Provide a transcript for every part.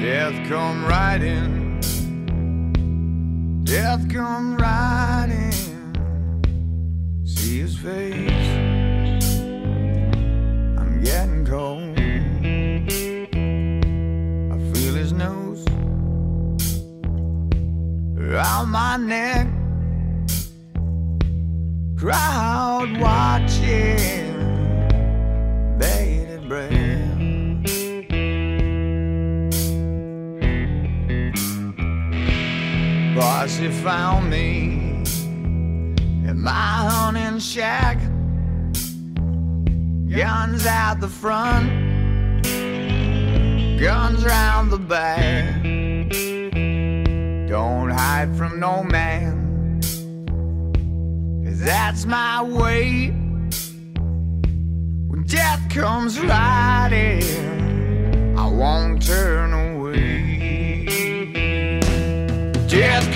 Death come riding. Death come riding. See his face. I'm getting cold. I feel his nose around my neck. Crowd watching Bossy found me in my hunting shack. Guns out the front, guns round the back. Don't hide from no man, 'cause that's my way. When death comes riding, I won't turn away. Death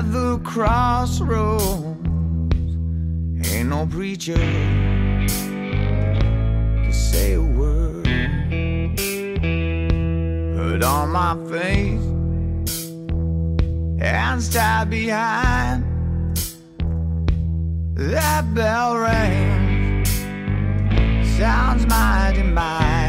at the crossroads. Ain't no preacher to say a word. Hood on my face, hands tied behind. That bell rings, sounds my demise.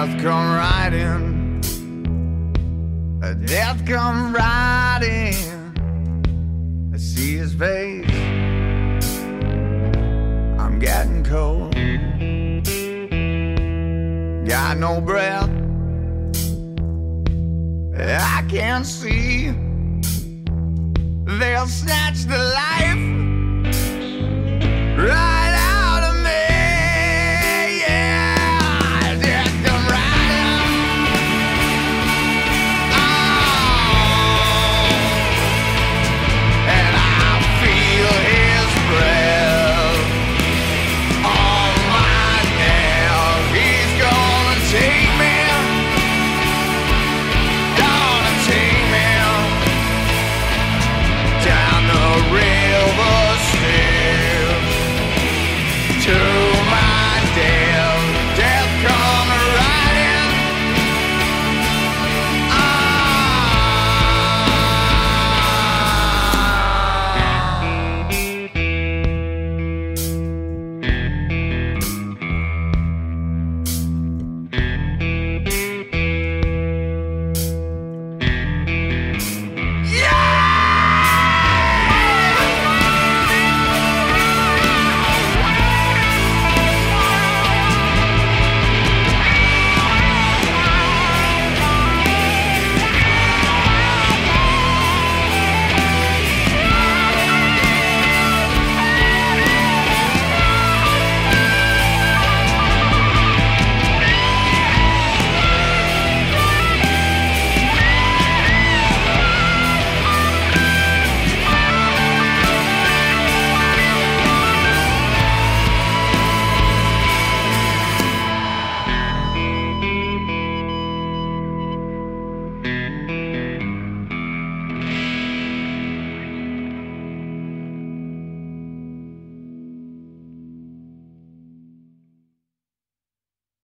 Death come riding. Death come riding. I see his face. I'm getting cold. Got no breath. I can't see. They'll snatch the life